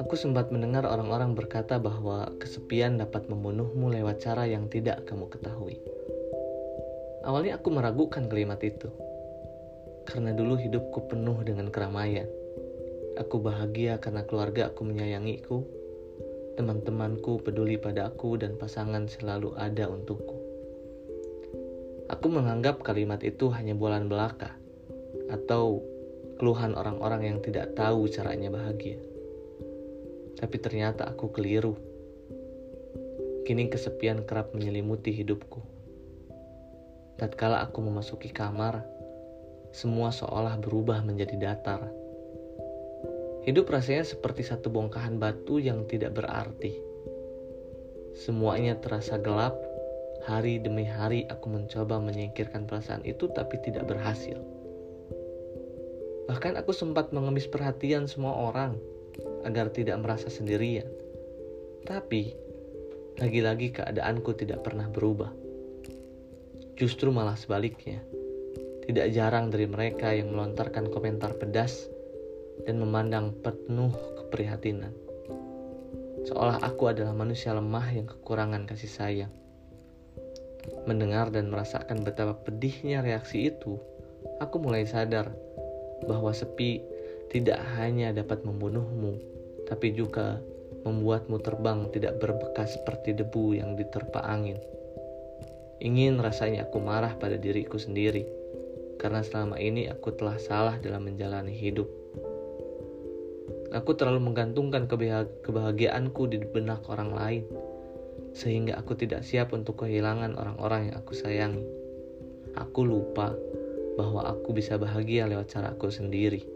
Aku sempat mendengar orang-orang berkata bahwa kesepian dapat membunuhmu lewat cara yang tidak kamu ketahui. Awalnya aku meragukan kalimat itu. Karena dulu hidupku penuh dengan keramaian. Aku bahagia karena keluarga aku menyayangiku, teman-temanku peduli pada aku dan pasangan selalu ada untukku. Aku menganggap kalimat itu hanya bualan belaka atau keluhan orang-orang yang tidak tahu caranya bahagia. Tapi ternyata aku keliru. Kini kesepian kerap menyelimuti hidupku. Tatkala aku memasuki kamar, semua seolah berubah menjadi datar. Hidup rasanya seperti satu bongkahan batu yang tidak berarti. Semuanya terasa gelap. Hari demi hari aku mencoba menyingkirkan perasaan itu tapi tidak berhasil. Bahkan aku sempat mengemis perhatian semua orang agar tidak merasa sendirian. Tapi, lagi-lagi keadaanku tidak pernah berubah. Justru malah sebaliknya. Tidak jarang dari mereka yang melontarkan komentar pedas dan memandang penuh keprihatinan. Seolah aku adalah manusia lemah yang kekurangan kasih sayang. Mendengar dan merasakan betapa pedihnya reaksi itu, aku mulai sadar bahwa sepi tidak hanya dapat membunuhmu, tapi juga membuatmu terbang tidak berbekas seperti debu yang diterpa angin. Ingin rasanya aku marah pada diriku sendiri, karena selama ini aku telah salah dalam menjalani hidup. Aku terlalu menggantungkan kebahagiaanku di benak orang lain, sehingga aku tidak siap untuk kehilangan orang-orang yang aku sayangi. Aku lupa bahwa aku bisa bahagia lewat cara aku sendiri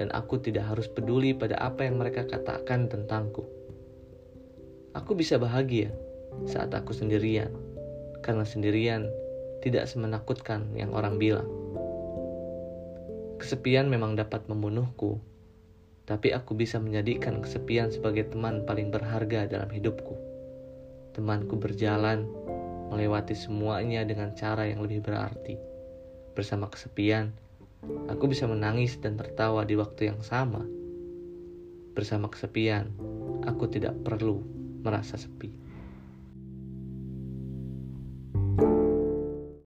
dan aku tidak harus peduli pada apa yang mereka katakan tentangku. Aku bisa bahagia saat aku sendirian, karena sendirian tidak semenakutkan yang orang bilang. Kesepian memang dapat membunuhku, tapi aku bisa menjadikan kesepian sebagai teman paling berharga dalam hidupku. Temanku berjalan, melewati semuanya dengan cara yang lebih berarti. Bersama kesepian, Aku bisa menangis dan tertawa di waktu yang sama. Bersama kesepian, aku tidak perlu merasa sepi.